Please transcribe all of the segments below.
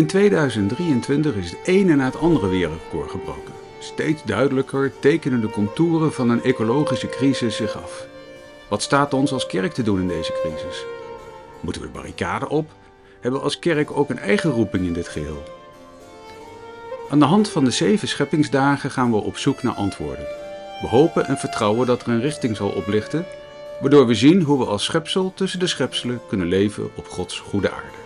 In 2023 is het ene na het andere wereldrecord gebroken. Steeds duidelijker tekenen de contouren van een ecologische crisis zich af. Wat staat ons als kerk te doen in deze crisis? Moeten we de barricade op? Hebben we als kerk ook een eigen roeping in dit geheel? Aan de hand van de zeven scheppingsdagen gaan we op zoek naar antwoorden. We hopen en vertrouwen dat er een richting zal oplichten, waardoor we zien hoe we als schepsel tussen de schepselen kunnen leven op Gods goede aarde.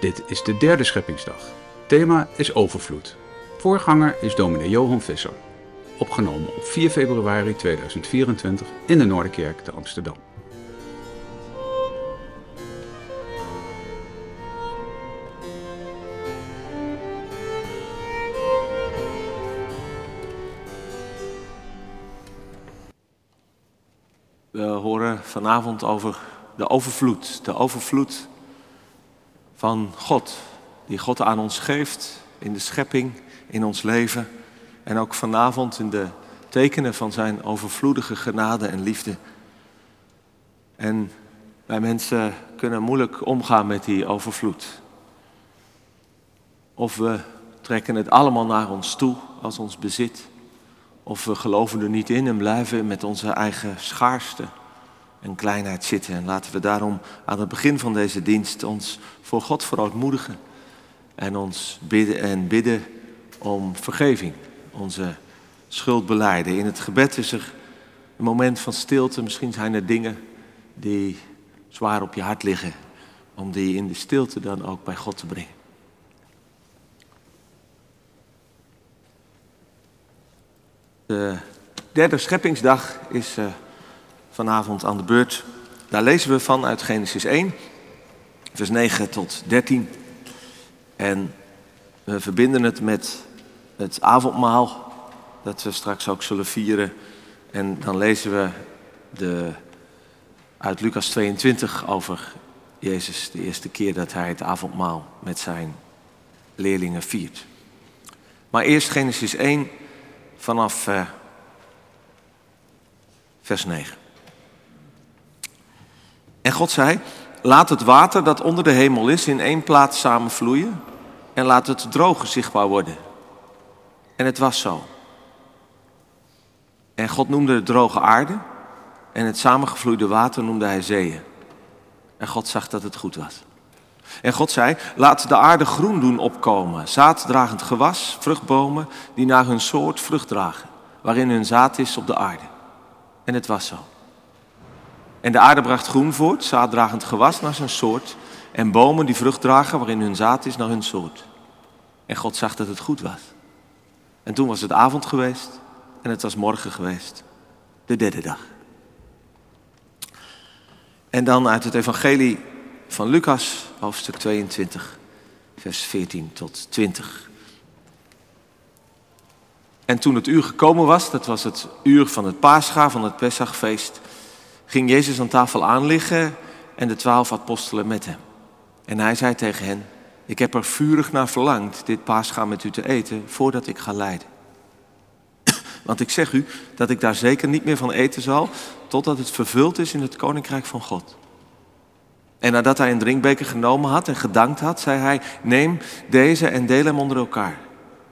Dit is de derde scheppingsdag. Thema is overvloed. Voorganger is dominee Johan Visser. Opgenomen op 4 februari 2024 in de Noorderkerk te Amsterdam. We horen vanavond over de overvloed. De overvloed van God. Die God aan ons geeft in de schepping, in ons leven. En ook vanavond in de tekenen van zijn overvloedige genade en liefde. En wij mensen kunnen moeilijk omgaan met die overvloed. Of we trekken het allemaal naar ons toe als ons bezit. Of we geloven er niet in en blijven met onze eigen schaarste en kleinheid zitten. En laten we daarom aan het begin van deze dienst ons voor God verootmoedigen. En ons bidden en bidden om vergeving. Onze schuld beleiden. In het gebed is er een moment van stilte. Misschien zijn er dingen die zwaar op je hart liggen. Om die in de stilte dan ook bij God te brengen. De derde scheppingsdag is uh, vanavond aan de beurt. Daar lezen we van uit Genesis 1, vers 9 tot 13. En we verbinden het met het avondmaal, dat we straks ook zullen vieren. En dan lezen we de, uit Lucas 22 over Jezus, de eerste keer dat hij het avondmaal met zijn leerlingen viert. Maar eerst Genesis 1 vanaf uh, vers 9. En God zei, laat het water dat onder de hemel is in één plaats samenvloeien en laat het droge zichtbaar worden. En het was zo. En God noemde het droge aarde en het samengevloeide water noemde hij zeeën. En God zag dat het goed was. En God zei, laat de aarde groen doen opkomen, zaaddragend gewas, vruchtbomen die naar hun soort vrucht dragen, waarin hun zaad is op de aarde. En het was zo. En de aarde bracht groen voort, zaaddragend gewas naar zijn soort, en bomen die vrucht dragen waarin hun zaad is naar hun soort. En God zag dat het goed was. En toen was het avond geweest en het was morgen geweest, de derde dag. En dan uit het evangelie van Lucas, hoofdstuk 22, vers 14 tot 20. En toen het uur gekomen was, dat was het uur van het paascha, van het Pesachfeest, ging Jezus aan tafel aanliggen en de twaalf apostelen met hem. En hij zei tegen hen, ik heb er vurig naar verlangd dit paascha met u te eten voordat ik ga lijden. Want ik zeg u dat ik daar zeker niet meer van eten zal, totdat het vervuld is in het koninkrijk van God. En nadat hij een drinkbeker genomen had en gedankt had, zei hij, neem deze en deel hem onder elkaar.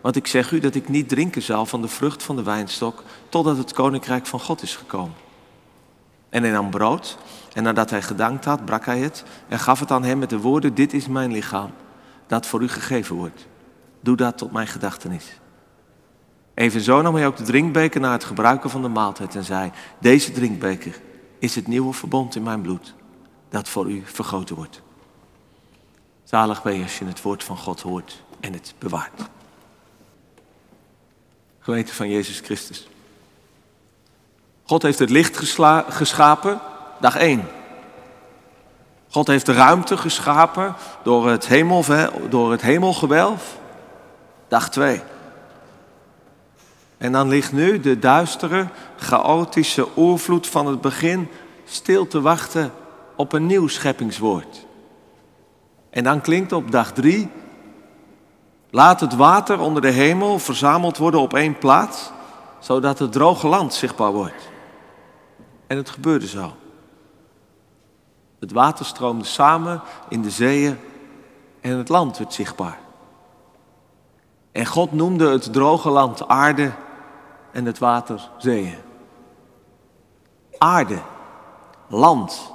Want ik zeg u dat ik niet drinken zal van de vrucht van de wijnstok, totdat het koninkrijk van God is gekomen. En hij nam brood en nadat hij gedankt had, brak hij het en gaf het aan hem met de woorden, dit is mijn lichaam, dat voor u gegeven wordt. Doe dat tot mijn gedachtenis. Evenzo nam hij ook de drinkbeker na het gebruiken van de maaltijd en zei, deze drinkbeker is het nieuwe verbond in mijn bloed, dat voor u vergoten wordt. Zalig ben je als je het woord van God hoort en het bewaart. Gemeente van Jezus Christus. God heeft het licht geschapen, dag 1. God heeft de ruimte geschapen door het, hemel, door het hemelgewelf, dag 2. En dan ligt nu de duistere, chaotische oervloed van het begin stil te wachten op een nieuw scheppingswoord. En dan klinkt op dag 3, laat het water onder de hemel verzameld worden op één plaats, zodat het droge land zichtbaar wordt. En het gebeurde zo. Het water stroomde samen in de zeeën en het land werd zichtbaar. En God noemde het droge land aarde en het water zeeën. Aarde, land,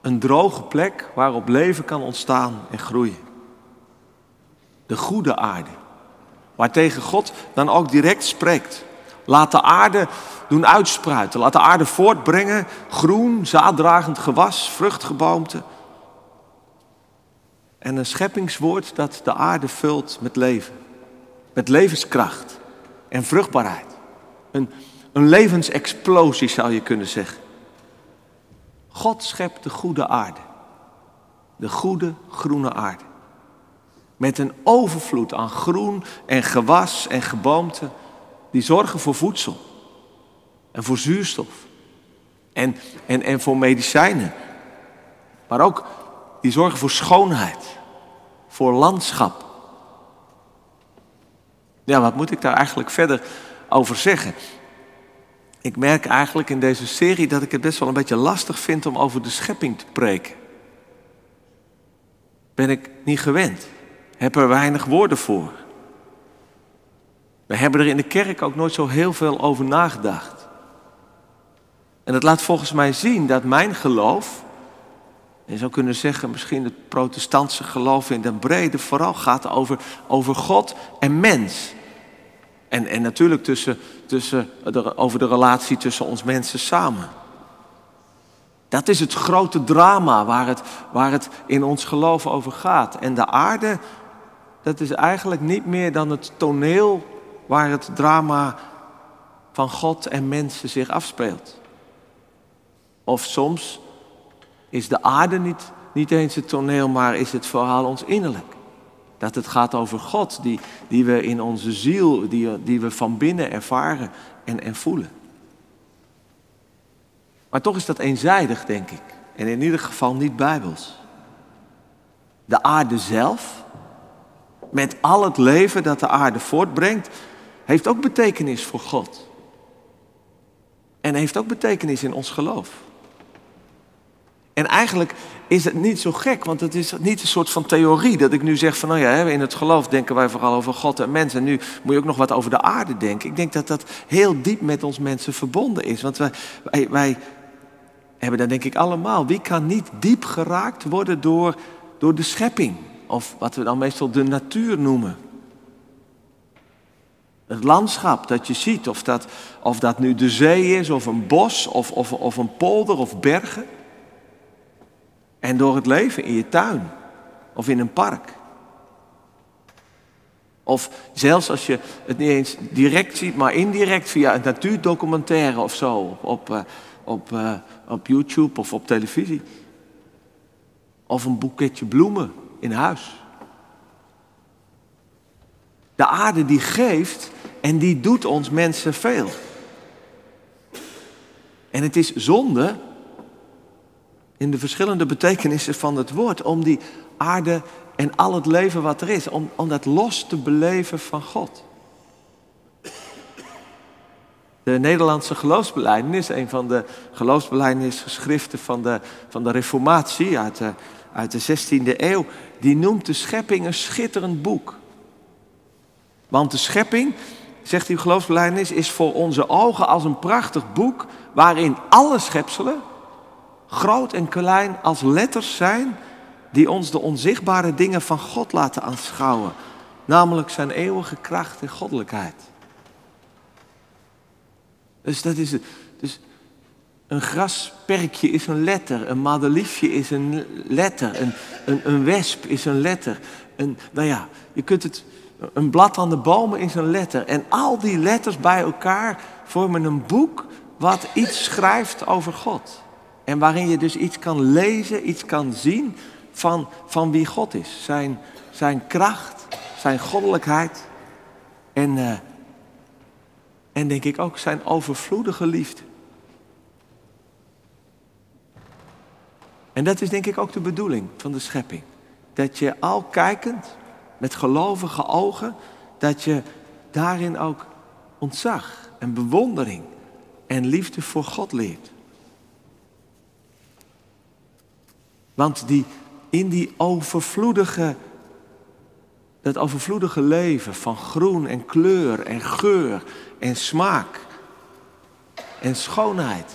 een droge plek waarop leven kan ontstaan en groeien. De goede aarde, waartegen God dan ook direct spreekt. Laat de aarde doen uitspruiten, laat de aarde voortbrengen, groen, zaaddragend gewas, vruchtgeboomte. En een scheppingswoord dat de aarde vult met leven, met levenskracht en vruchtbaarheid. Een, een levensexplosie zou je kunnen zeggen. God schept de goede aarde. De goede groene aarde. Met een overvloed aan groen en gewas en geboomte. Die zorgen voor voedsel. En voor zuurstof. En, en, en voor medicijnen. Maar ook die zorgen voor schoonheid. Voor landschap. Ja, wat moet ik daar eigenlijk verder over zeggen? Ik merk eigenlijk in deze serie dat ik het best wel een beetje lastig vind om over de schepping te preken. Ben ik niet gewend. Heb er weinig woorden voor. We hebben er in de kerk ook nooit zo heel veel over nagedacht. En dat laat volgens mij zien dat mijn geloof, je zou kunnen zeggen misschien het protestantse geloof in den brede, vooral gaat over, over God en mens. En, en natuurlijk tussen, tussen over de relatie tussen ons mensen samen. Dat is het grote drama waar het, waar het in ons geloof over gaat. En de aarde, dat is eigenlijk niet meer dan het toneel waar het drama van God en mensen zich afspeelt. Of soms is de aarde niet, niet eens het toneel, maar is het verhaal ons innerlijk. Dat het gaat over God, die, die we in onze ziel, die, die we van binnen ervaren en, en voelen. Maar toch is dat eenzijdig, denk ik. En in ieder geval niet bijbels. De aarde zelf, met al het leven dat de aarde voortbrengt, heeft ook betekenis voor God. En heeft ook betekenis in ons geloof. En eigenlijk is het niet zo gek, want het is niet een soort van theorie dat ik nu zeg van, nou ja, in het geloof denken wij vooral over God en mensen. En nu moet je ook nog wat over de aarde denken. Ik denk dat dat heel diep met ons mensen verbonden is. Want wij, wij, hebben dat denk ik allemaal. Wie kan niet diep geraakt worden door, door de schepping? Of wat we dan meestal de natuur noemen. Het landschap dat je ziet, of dat, of dat nu de zee is, of een bos, of, of, of een polder, of bergen. En door het leven in je tuin of in een park. Of zelfs als je het niet eens direct ziet, maar indirect via een natuurdocumentaire of zo op, uh, op, uh, op YouTube of op televisie. Of een boeketje bloemen in huis. De aarde die geeft en die doet ons mensen veel. En het is zonde in de verschillende betekenissen van het woord, om die aarde en al het leven wat er is, om, om dat los te beleven van God. De Nederlandse geloofsbelijdenis, een van de geloofsbelijdenisgeschriften van de, van de Reformatie uit de, uit de 16e eeuw, die noemt de schepping een schitterend boek. Want de schepping, zegt die geloofsbelijdenis, is voor onze ogen als een prachtig boek waarin alle schepselen, groot en klein als letters zijn die ons de onzichtbare dingen van God laten aanschouwen, namelijk zijn eeuwige kracht en goddelijkheid. Dus dat is het. Dus een grasperkje is een letter, een madeliefje is een letter, een, een, een wesp is een letter. Een, nou ja, je kunt het, een blad aan de bomen is een letter. En al die letters bij elkaar vormen een boek wat iets schrijft over God. En waarin je dus iets kan lezen, iets kan zien van, van wie God is. Zijn, zijn kracht, zijn goddelijkheid. En, uh, en denk ik ook zijn overvloedige liefde. En dat is denk ik ook de bedoeling van de schepping. Dat je al kijkend, met gelovige ogen, dat je daarin ook ontzag en bewondering en liefde voor God leert. Want die, in die overvloedige, dat overvloedige leven van groen en kleur en geur en smaak en schoonheid,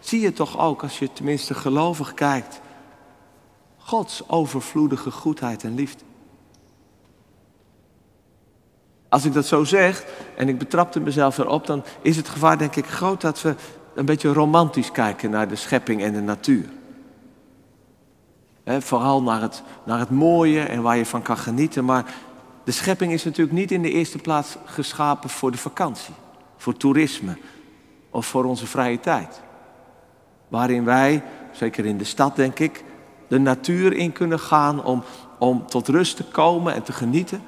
zie je toch ook als je tenminste gelovig kijkt, Gods overvloedige goedheid en liefde. Als ik dat zo zeg en ik betrapte mezelf erop, dan is het gevaar denk ik groot dat we een beetje romantisch kijken naar de schepping en de natuur. vooral naar het, naar het mooie en waar je van kan genieten. Maar de schepping is natuurlijk niet in de eerste plaats geschapen voor de vakantie, voor toerisme of voor onze vrije tijd. Waarin wij, zeker in de stad denk ik, de natuur in kunnen gaan om, om tot rust te komen en te genieten.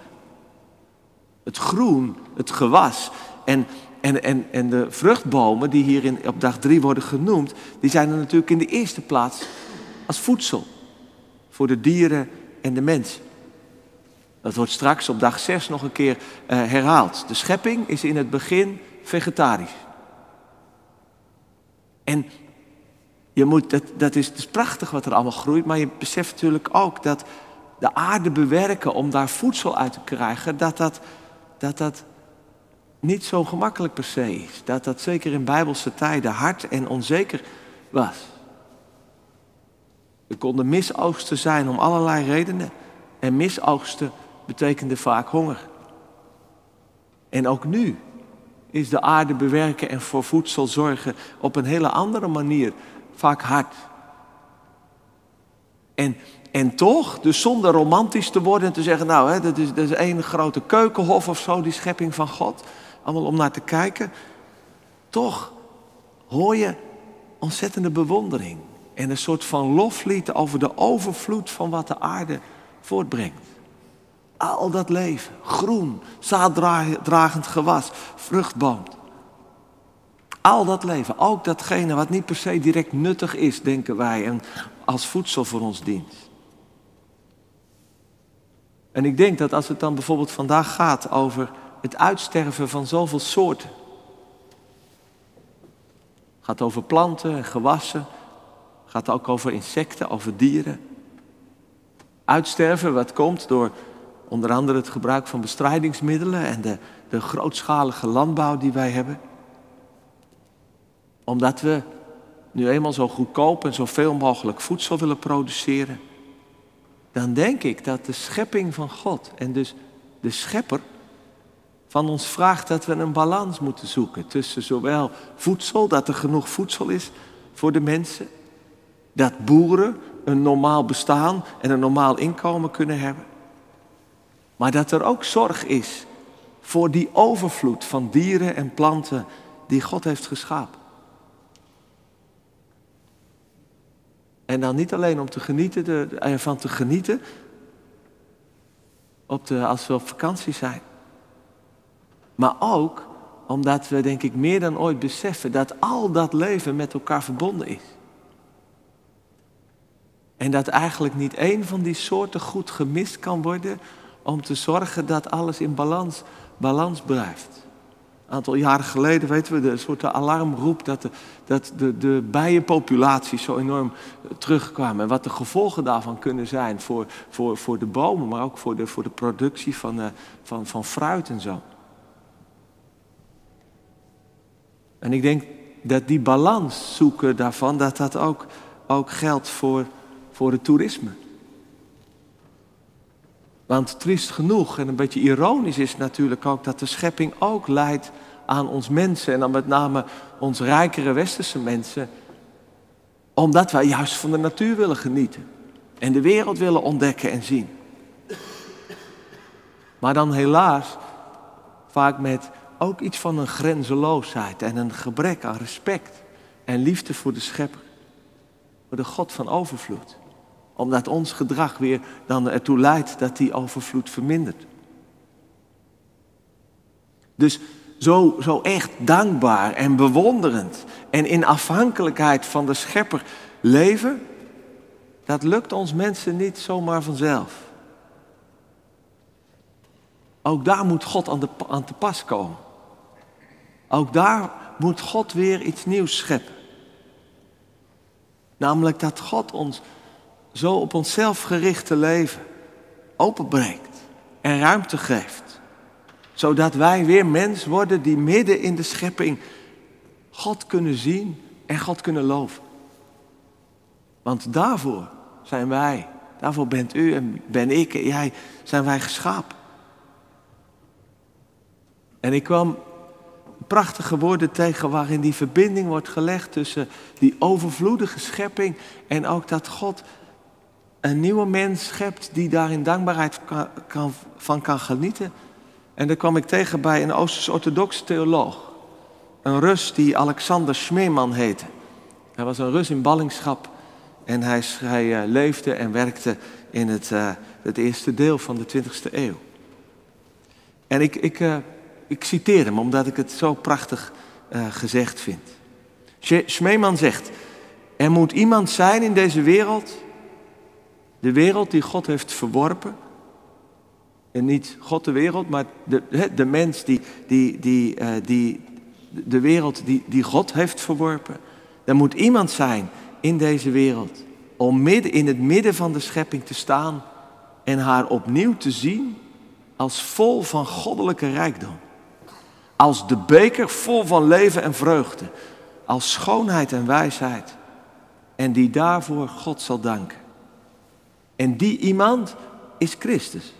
Het groen, het gewas en, en, en, en de vruchtbomen die hier in, op dag drie worden genoemd, die zijn er natuurlijk in de eerste plaats als voedsel voor de dieren en de mensen. Dat wordt straks op dag zes nog een keer uh, herhaald. De schepping is in het begin vegetarisch. En je moet, dat, dat, is, is prachtig wat er allemaal groeit, maar je beseft natuurlijk ook dat de aarde bewerken om daar voedsel uit te krijgen, dat dat dat dat niet zo gemakkelijk per se is. Dat dat zeker in bijbelse tijden hard en onzeker was. Er konden misoogsten zijn om allerlei redenen. En misoogsten betekende vaak honger. En ook nu is de aarde bewerken en voor voedsel zorgen op een hele andere manier vaak hard. En en toch, dus zonder romantisch te worden en te zeggen, nou, hè, dat, is, dat is één grote keukenhof of zo, die schepping van God. Allemaal om naar te kijken. Toch hoor je ontzettende bewondering. En een soort van loflied over de overvloed van wat de aarde voortbrengt. Al dat leven, groen, zaaddragend gewas, vruchtboom. Al dat leven, ook datgene wat niet per se direct nuttig is, denken wij, en als voedsel voor ons dient. En ik denk dat als het dan bijvoorbeeld vandaag gaat over het uitsterven van zoveel soorten. Gaat over planten en gewassen. Gaat ook over insecten, over dieren. Uitsterven wat komt door onder andere het gebruik van bestrijdingsmiddelen en de, de grootschalige landbouw die wij hebben. Omdat we nu eenmaal zo goedkoop en zoveel mogelijk voedsel willen produceren dan denk ik dat de schepping van God en dus de schepper van ons vraagt dat we een balans moeten zoeken tussen zowel voedsel, dat er genoeg voedsel is voor de mensen, dat boeren een normaal bestaan en een normaal inkomen kunnen hebben, maar dat er ook zorg is voor die overvloed van dieren en planten die God heeft geschapen. En dan niet alleen om te genieten, ervan te genieten op de, als we op vakantie zijn. Maar ook omdat we, denk ik, meer dan ooit beseffen dat al dat leven met elkaar verbonden is. En dat eigenlijk niet één van die soorten goed gemist kan worden om te zorgen dat alles in balans, balans blijft aantal jaren geleden, weten we, de soort alarmroep dat de, dat de, de bijenpopulaties zo enorm terugkwamen. En wat de gevolgen daarvan kunnen zijn voor, voor, voor de bomen, maar ook voor de, voor de productie van, uh, van, van fruit en zo. En ik denk dat die balans zoeken daarvan, dat dat ook, ook geldt voor, voor het toerisme. Want triest genoeg en een beetje ironisch is natuurlijk ook dat de schepping ook leidt aan ons mensen en dan met name ons rijkere westerse mensen, omdat wij juist van de natuur willen genieten en de wereld willen ontdekken en zien. Maar dan helaas vaak met ook iets van een grenzeloosheid en een gebrek aan respect en liefde voor de schepper, voor de God van overvloed omdat ons gedrag weer dan ertoe leidt dat die overvloed vermindert. Dus zo, zo echt dankbaar en bewonderend en in afhankelijkheid van de schepper leven, dat lukt ons mensen niet zomaar vanzelf. Ook daar moet God aan, de, aan te pas komen. Ook daar moet God weer iets nieuws scheppen. Namelijk dat God ons zo op onszelf gerichte leven openbreekt en ruimte geeft. Zodat wij weer mens worden die midden in de schepping God kunnen zien en God kunnen loven. Want daarvoor zijn wij, daarvoor bent u en ben ik en jij, zijn wij geschapen. En ik kwam prachtige woorden tegen waarin die verbinding wordt gelegd tussen die overvloedige schepping en ook dat God een nieuwe mens schept die daar in dankbaarheid kan, van kan genieten. En daar kwam ik tegen bij een Oosters-orthodox theoloog. Een Rus die Alexander Schmeeman heette. Hij was een Rus in ballingschap en hij, hij uh, leefde en werkte in het, uh, het eerste deel van de 20e eeuw. En ik, ik, uh, ik citeer hem omdat ik het zo prachtig gezegd vind. Schmeeman zegt, er moet iemand zijn in deze wereld de wereld die God heeft verworpen. En niet God de wereld, maar de, de mens die, die, die, uh, die de wereld die, die God heeft verworpen. Er moet iemand zijn in deze wereld om midden, in het midden van de schepping te staan en haar opnieuw te zien als vol van goddelijke rijkdom. Als de beker vol van leven en vreugde. Als schoonheid en wijsheid. En die daarvoor God zal danken. En die iemand is Christus.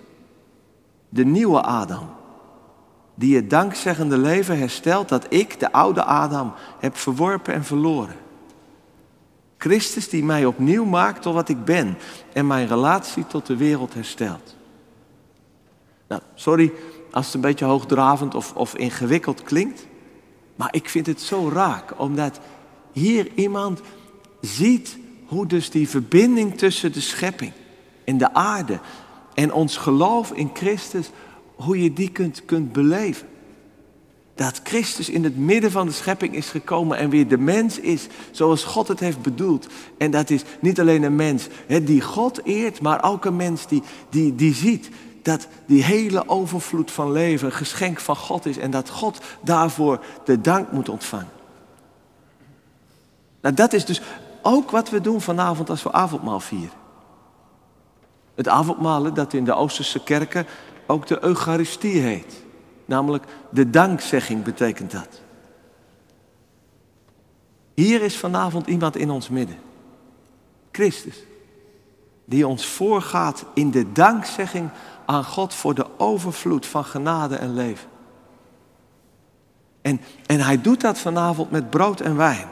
De nieuwe Adam. Die het dankzeggende leven herstelt dat ik, de oude Adam, heb verworpen en verloren. Christus die mij opnieuw maakt tot wat ik ben en mijn relatie tot de wereld herstelt. Nou, sorry als het een beetje hoogdravend of, of ingewikkeld klinkt, maar ik vind het zo raak, omdat hier iemand ziet hoe dus die verbinding tussen de schepping in de aarde. En ons geloof in Christus, hoe je die kunt, kunt beleven. Dat Christus in het midden van de schepping is gekomen en weer de mens is zoals God het heeft bedoeld. En dat is niet alleen een mens die God eert, maar ook een mens die, die, die ziet dat die hele overvloed van leven een geschenk van God is en dat God daarvoor de dank moet ontvangen. Nou, dat is dus ook wat we doen vanavond als we avondmaal vieren. Het avondmalen dat in de Oosterse kerken ook de Eucharistie heet. Namelijk de dankzegging betekent dat. Hier is vanavond iemand in ons midden. Christus. Die ons voorgaat in de dankzegging aan God voor de overvloed van genade en leven. En, en hij doet dat vanavond met brood en wijn.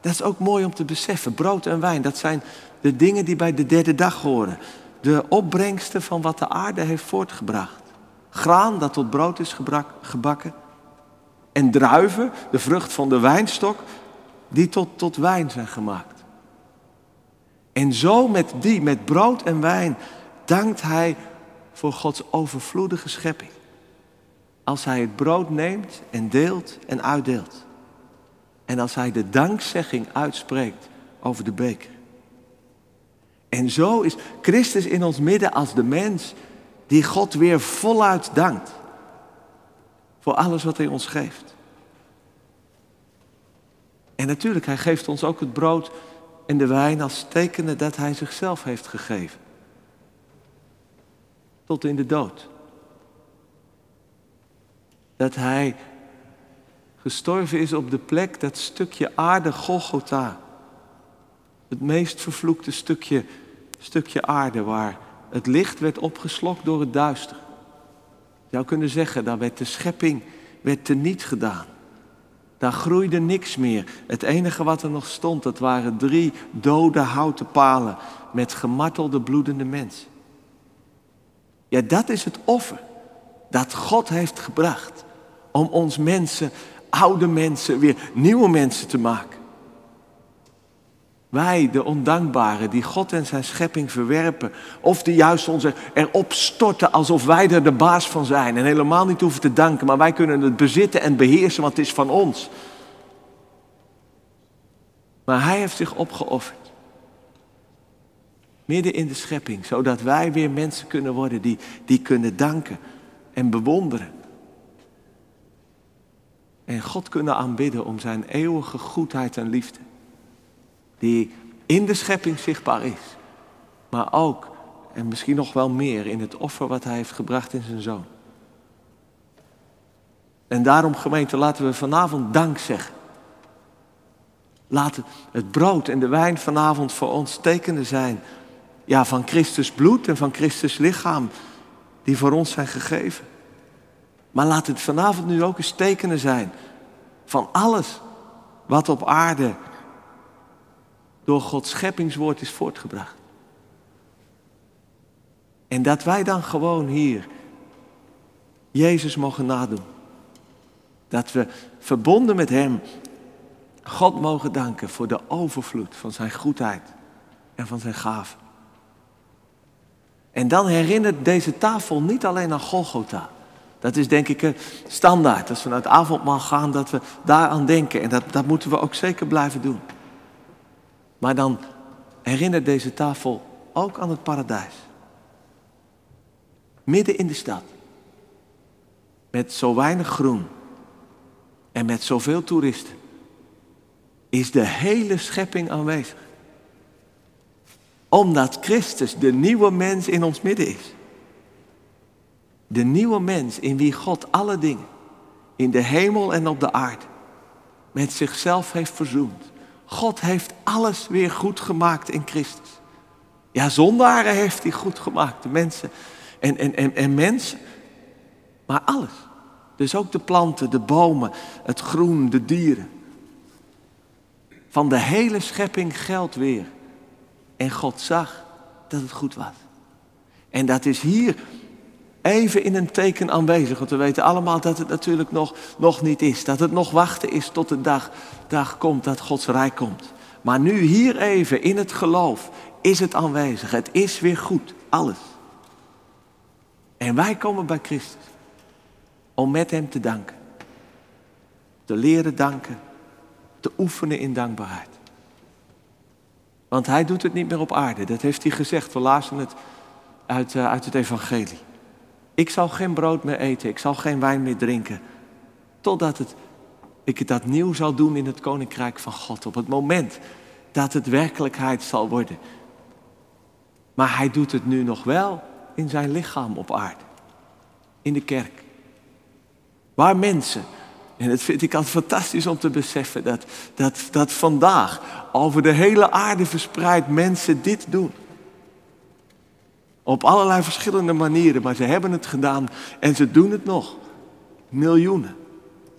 Dat is ook mooi om te beseffen. Brood en wijn, dat zijn de dingen die bij de derde dag horen de opbrengsten van wat de aarde heeft voortgebracht. Graan dat tot brood is gebakken. En druiven, de vrucht van de wijnstok, die tot, tot wijn zijn gemaakt. En zo met die, met brood en wijn, dankt hij voor Gods overvloedige schepping. Als hij het brood neemt en deelt en uitdeelt. En als hij de dankzegging uitspreekt over de beker. En zo is Christus in ons midden als de mens die God weer voluit dankt voor alles wat Hij ons geeft. En natuurlijk, Hij geeft ons ook het brood en de wijn als tekenen dat Hij zichzelf heeft gegeven. Tot in de dood. Dat Hij gestorven is op de plek, dat stukje aarde Golgotha. Het meest vervloekte stukje stukje aarde waar het licht werd opgeslokt door het duister. Je zou kunnen zeggen, daar werd de schepping werd teniet gedaan. Daar groeide niks meer. Het enige wat er nog stond, dat waren drie dode houten palen met gemartelde bloedende mensen. Ja, dat is het offer dat God heeft gebracht om ons mensen, oude mensen, weer nieuwe mensen te maken. Wij, de ondankbaren, die God en zijn schepping verwerpen. Of die juist ons erop storten alsof wij er de baas van zijn. En helemaal niet hoeven te danken, maar wij kunnen het bezitten en beheersen, want het is van ons. Maar Hij heeft zich opgeofferd. Midden in de schepping, zodat wij weer mensen kunnen worden die, die kunnen danken en bewonderen. En God kunnen aanbidden om zijn eeuwige goedheid en liefde. Die in de schepping zichtbaar is. Maar ook, en misschien nog wel meer, in het offer wat hij heeft gebracht in zijn zoon. En daarom gemeente laten we vanavond dank zeggen. Laat het brood en de wijn vanavond voor ons tekenen zijn. Ja, van Christus bloed en van Christus lichaam die voor ons zijn gegeven. Maar laat het vanavond nu ook eens tekenen zijn van alles wat op aarde door Gods scheppingswoord is voortgebracht. En dat wij dan gewoon hier Jezus mogen nadoen. Dat we verbonden met Hem God mogen danken voor de overvloed van Zijn goedheid en van Zijn gaven. En dan herinnert deze tafel niet alleen aan Golgotha. Dat is denk ik standaard. Als we naar het avondmaal gaan, dat we daaraan denken. En dat, dat moeten we ook zeker blijven doen. Maar dan herinnert deze tafel ook aan het paradijs. Midden in de stad. Met zo weinig groen. En met zoveel toeristen. Is de hele schepping aanwezig. Omdat Christus de nieuwe mens in ons midden is. De nieuwe mens in wie God alle dingen, in de hemel en op de aarde, met zichzelf heeft verzoend. God heeft alles weer goed gemaakt in Christus. Ja, zondaren heeft hij goed gemaakt, de mensen en, en, en, en mensen. Maar alles. Dus ook de planten, de bomen, het groen, de dieren. Van de hele schepping geldt weer. En God zag dat het goed was. En dat is hier even in een teken aanwezig. Want we weten allemaal dat het natuurlijk nog, nog niet is. Dat het nog wachten is tot de dag, dag komt dat Gods rijk komt. Maar nu hier even in het geloof is het aanwezig. Het is weer goed. Alles. En wij komen bij Christus. Om met Hem te danken. Te leren danken. Te oefenen in dankbaarheid. Want Hij doet het niet meer op aarde. Dat heeft Hij gezegd. We lazen het uit, uh, uit het Evangelie. Ik zal geen brood meer eten, ik zal geen wijn meer drinken. Totdat het, ik het dat nieuw zal doen in het koninkrijk van God. Op het moment dat het werkelijkheid zal worden. Maar hij doet het nu nog wel in zijn lichaam op aarde. In de kerk. Waar mensen, en dat vind ik altijd fantastisch om te beseffen, dat, dat, dat vandaag over de hele aarde verspreid mensen dit doen. Op allerlei verschillende manieren, maar ze hebben het gedaan en ze doen het nog. Miljoenen.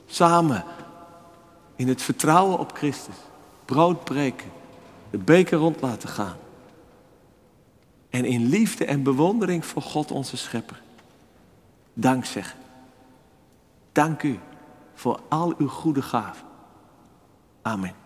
Samen in het vertrouwen op Christus. Brood breken. De beker rond laten gaan. En in liefde en bewondering voor God onze Schepper. Dank zeggen. Dank u voor al uw goede gaven. Amen.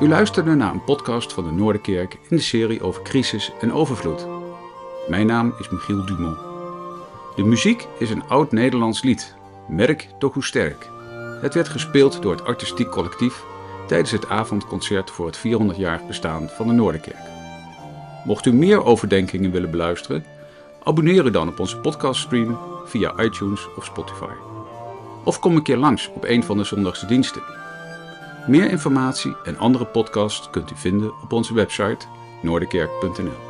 U luisterde naar een podcast van de Noorderkerk in de serie over crisis en overvloed. Mijn naam is Michiel Dumont. De muziek is een oud-Nederlands lied, Merk toch hoe sterk. Het werd gespeeld door het artistiek collectief tijdens het avondconcert voor het 400-jarig bestaan van de Noorderkerk. Mocht u meer overdenkingen willen beluisteren, abonneer dan op onze podcaststream via iTunes of Spotify. Of kom een keer langs op een van de zondagse diensten. Meer informatie en andere podcasts kunt u vinden op onze website noorderkerk.nl.